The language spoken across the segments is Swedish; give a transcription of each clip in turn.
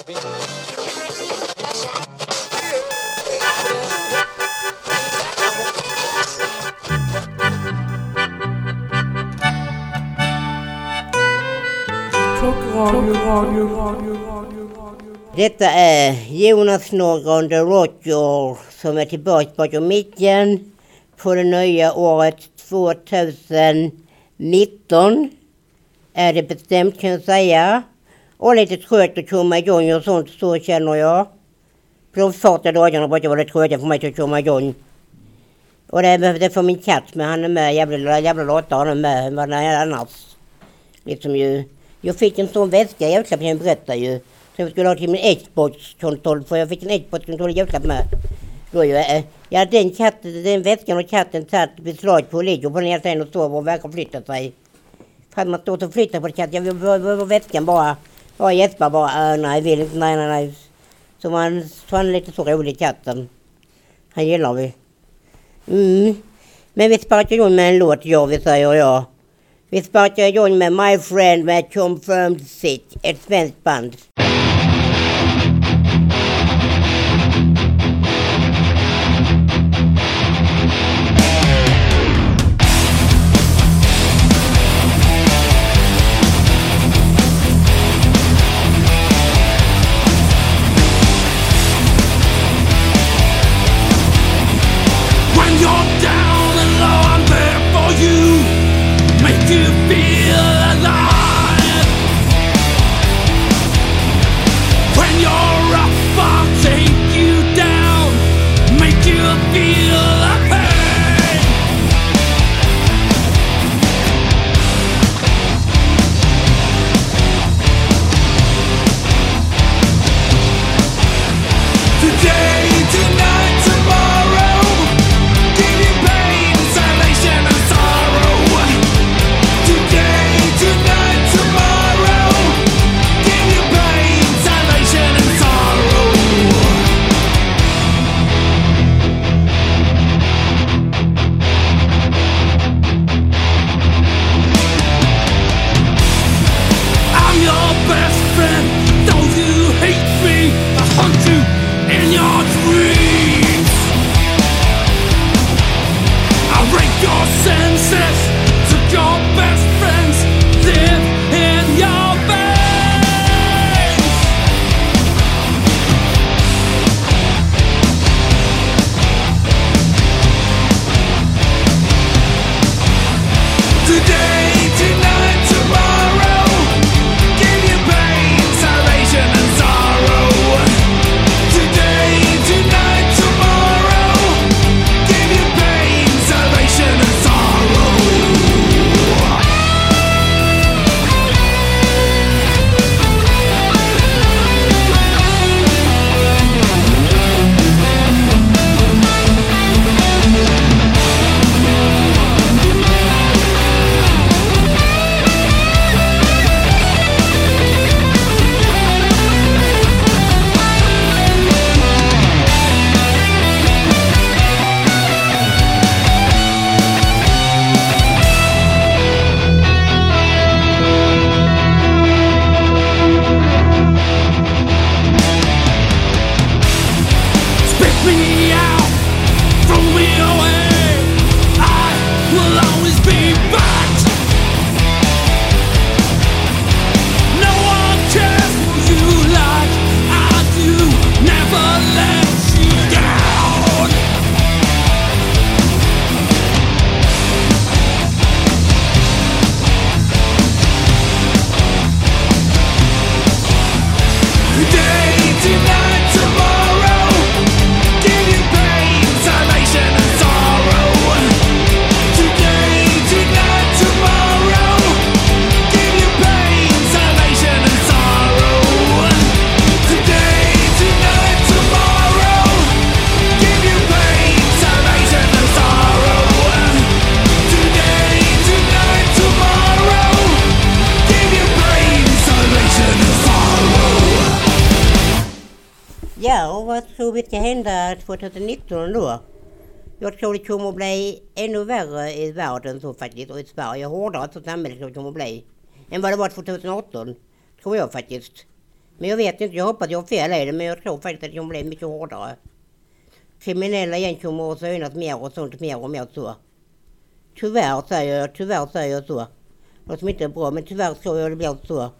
Detta är Jonas Norgren The Roger som är tillbaka bakom micken på det nya året 2019. Är det bestämt kan jag säga. Och lite trött att komma igång och sånt så känner jag. Provfarta dagarna brukar vara lite trötta för mig att komma igång. Och det är för min katt med han är med. Jävla, jävla lata han är med. Vad är annars? Liksom ju. Jag fick en sån väska i julklapp, jag berättar ju. Som jag skulle ha till min Xbox-kontroll, för jag fick en Xbox-kontroll i julklapp med. Då ju, äh, eh, ja, den, katten, den väskan och katten tagit beslag på och ligger på den hela tiden och sover och verkar flytta sig. Fan man står och flyttar på katten, jag vill behöver väskan bara. Bara gäspar bara, äh, nej, vill inte, nej, nej, nej. Så man, så han är lite så rolig katten. Han gillar vi. Mm. Men vi sparkar igång med en låt, ja, vi säger ja. Vi sparkar igång med My Friend med Confirmed Sick, ett svenskt band. Ja, och vad tror vi ska hända 2019 då? Jag tror det kommer att bli ännu värre i världen så faktiskt och i Sverige. Hårdare så samhället som det kommer att bli. Än vad det var 2018. Tror jag faktiskt. Men jag vet inte, jag hoppas jag har fel i det, men jag tror faktiskt att det kommer att bli mycket hårdare. Kriminella igen kommer att synas mer och sånt mer och mer så. Tyvärr säger jag, tyvärr säger jag så. Något som inte är bra, men tyvärr tror jag det blir så.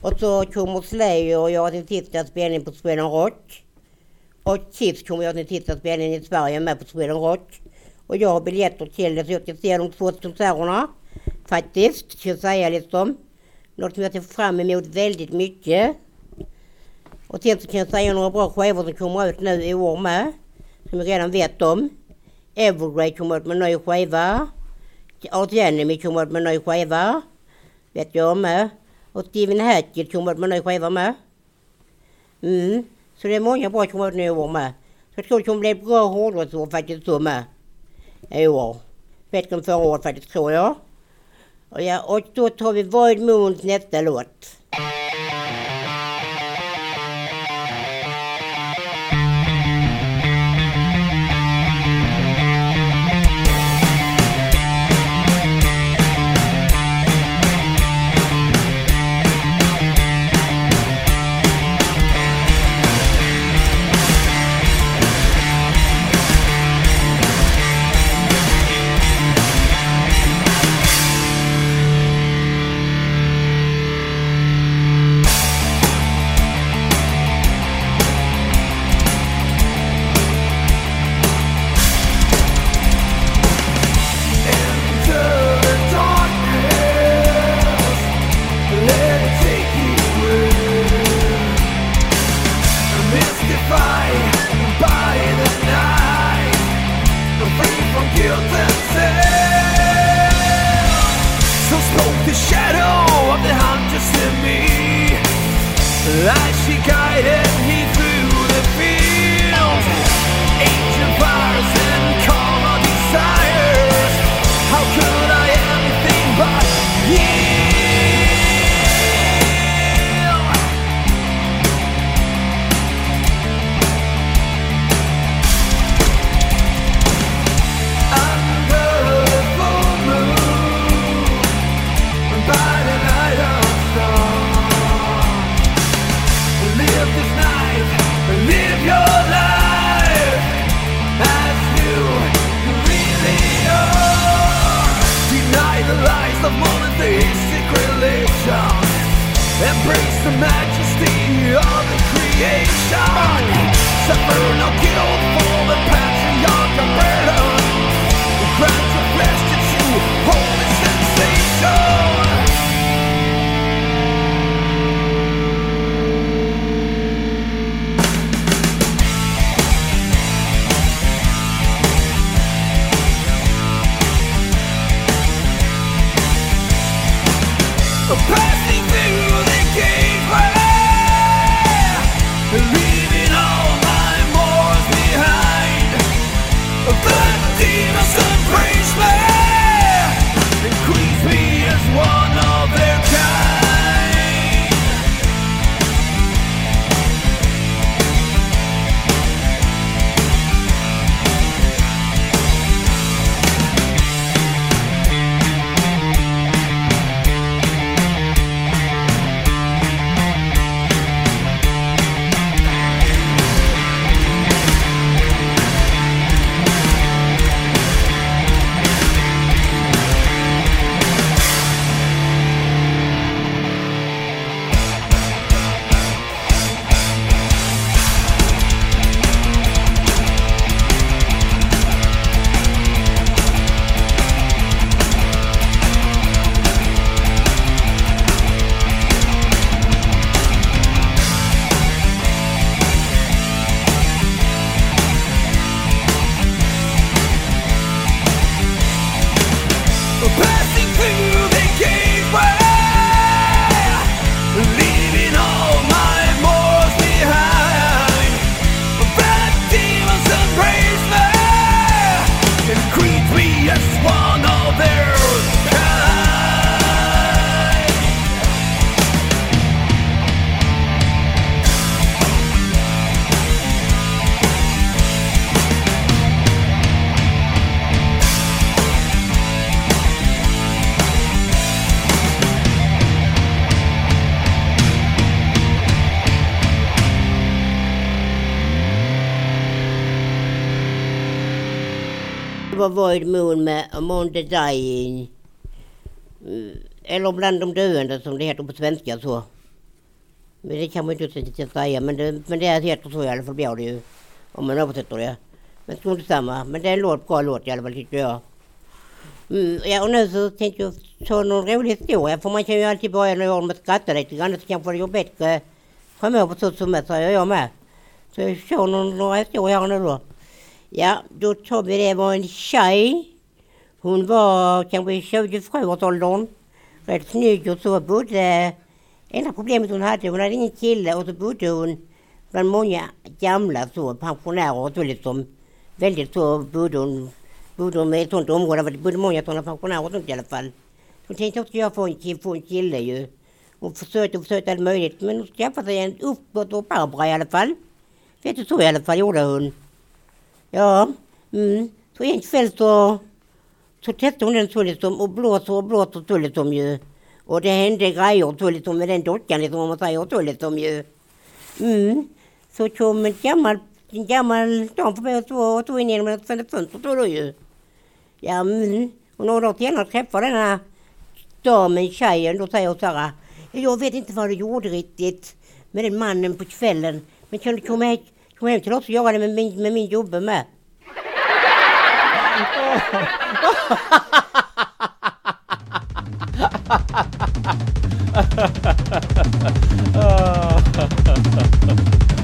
Och så kommer Slayer och jag sin sista spelning på Sweden Rock. Och Kiss kommer jag sin sista spelning i Sverige med på Sweden Rock. Och jag har biljetter till det så jag ska se de två konserterna. Faktiskt, ska jag säga liksom. Något som jag ser fram emot väldigt mycket. Och sen så kan jag säga några bra skivor som kommer ut nu i år med. Som jag redan vet om. Evergrey kommer ut med en ny skiva. Art Enemy kommer ut med en ny skiva. Vet jag med. Och Steven Hackett kommer ut med en ny skiva med. Mm. Så det är många bra som kommer ut nu i år med. Så jag tror det kommer bli ett bra hårdrocksår faktiskt så med. I år. Bättre än förra året faktiskt tror jag. Och, ja, och då tar vi Void Moons nästa låt. past To vår moon med among the dying. Eh, eller bland de döende som det heter på svenska så. Men det kan man ju inte riktigt säga. Men det, men det heter så i alla fall blir det ju. Om man översätter det. Men strunt samma. Men det är en låt, bra låt i alla fall tycker jag. Mm, ja, och nu så tänkte jag ta någon rolig historia. För man kan ju alltid börja några år med att skratta lite grann. Så kanske det går bättre framöver så som jag säger jag med. Så jag kör någon, några historier här nu då. Ja, då tar vi det. var en tjej. Hon var kanske i 27-årsåldern. Rätt snygg och så bodde... Enda problemet hon hade, hon hade ingen kille och så bodde hon bland många gamla så, pensionärer och så liksom. Väldigt så bodde hon, bodde hon i ett sånt område, där det bodde många sådana pensionärer och sånt i alla fall. Hon tänkte också jag få en, kille- få en kille ju. Hon försökte och försökte allt möjligt men hon skaffade sig en uppåt och Barbara i alla fall. Vet du så i alla fall gjorde hon. Ja, mm. Så en kväll så, så testade hon den så liksom och blåser och blåser så liksom ju. Och det hände grejer så liksom med den dockan liksom om man säger så liksom ju. Mm. Så kom en gammal, en gammal dam förbi och tog, tog in genom ett fönster tror du ju. Ja, mm. Och några dagar senare träffade denna damen tjejen, då säger hon så här. Jag vet inte vad du gjorde riktigt med den mannen på kvällen. Men kan du komma, hit? Komma hem till oss och göra med min, med min jobbe med?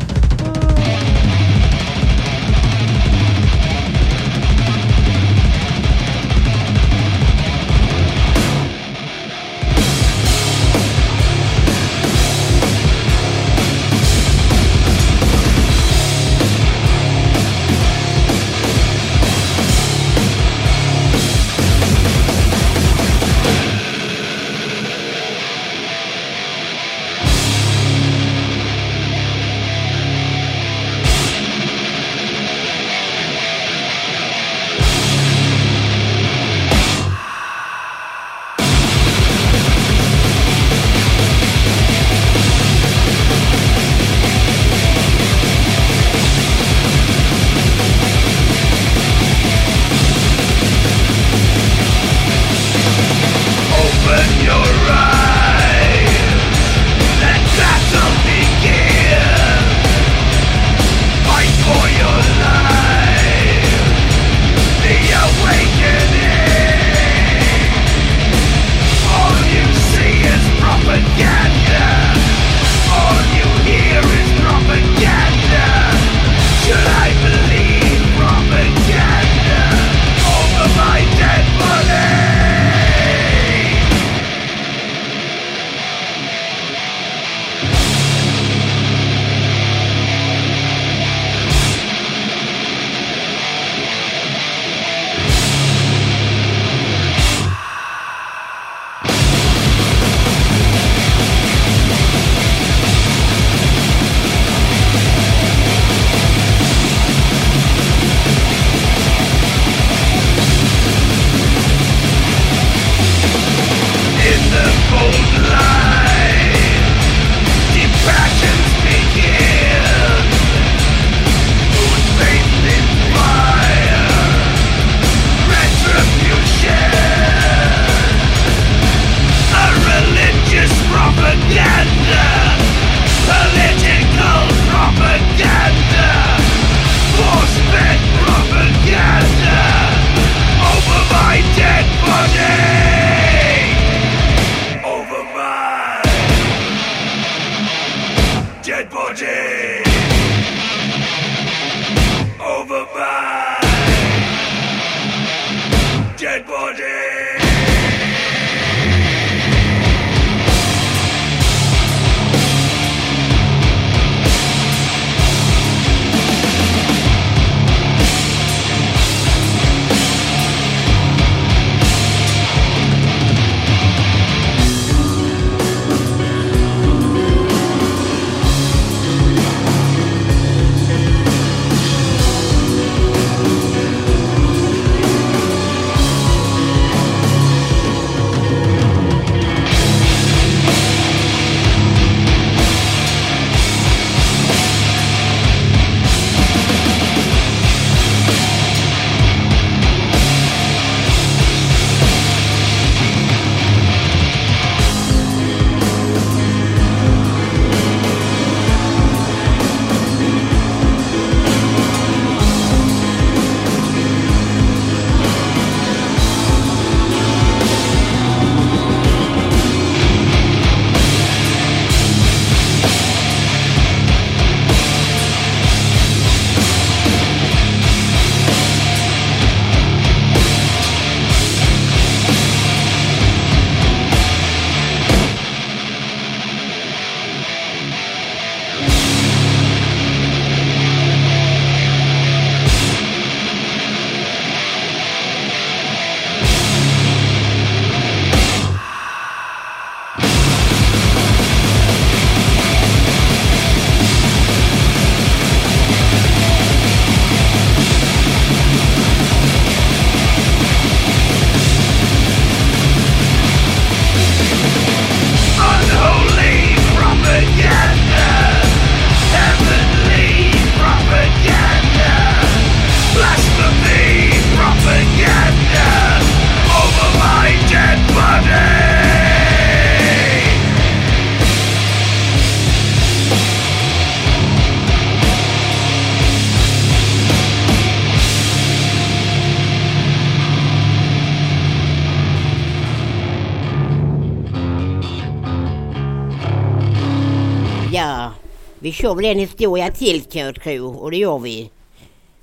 kör väl en historia till kan jag tro och det gör vi.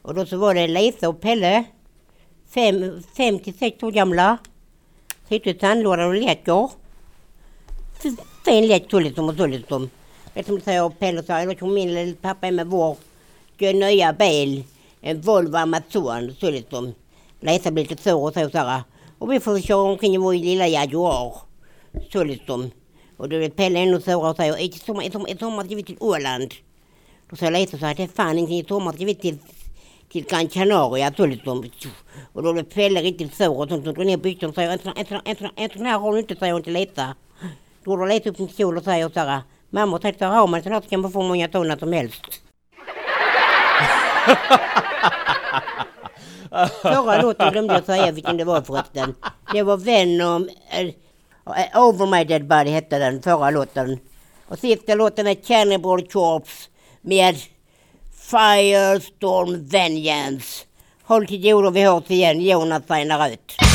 Och då så var det Lisa och Pelle. Fem, fem till sex år gamla. Sitter i sandlådan och leker. Fin lek tullitum och tullitum. Vet du säger Pelle sa, då kom min lille pappa med vår nya bil. En Volvo Amazon tullitum. Lisa blir lite sur och så så här. Och vi får köra omkring i vår lilla Jaguar. Tullitum. Och då är Pelle ännu surare och säger, i sommar, i sommar, i sommar ska vi till Åland. Då säger Lisa så här, det är fan ingenting i sommar ska vi till till Gran Canaria tullitum. Och då blev Pelle riktigt sur och sånt. Och drog ner byxorna och säger, en sån- en sån- en sån- en sån här har du inte, säger hon till Lisa. Då drar Lisa upp sin kjol och säger så här, mamma tänkte har man sån här så kan man få många ton som helst. Förra låten glömde jag säga vilken det var förresten. Det var Venom, äh, Eh, over My Dead Body hette den förra låten. Och sista låten är Cannibal Corpse med Firestorm Vengeance. Håll till godo, vi hörs igen. Jonas signar ut.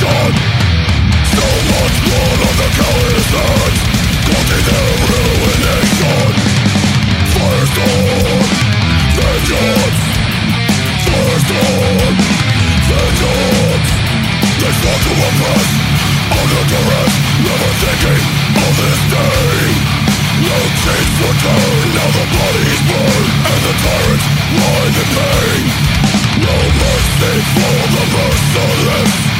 sun So much blood on the cowardice! Hands Causing their ruination Firestorm, vengeance! Firestorm, vengeance! They sought to oppress, under duress Never thinking of this day. No chains return, now the bodies burn And the tyrants lie in pain. No mercy for the merciless.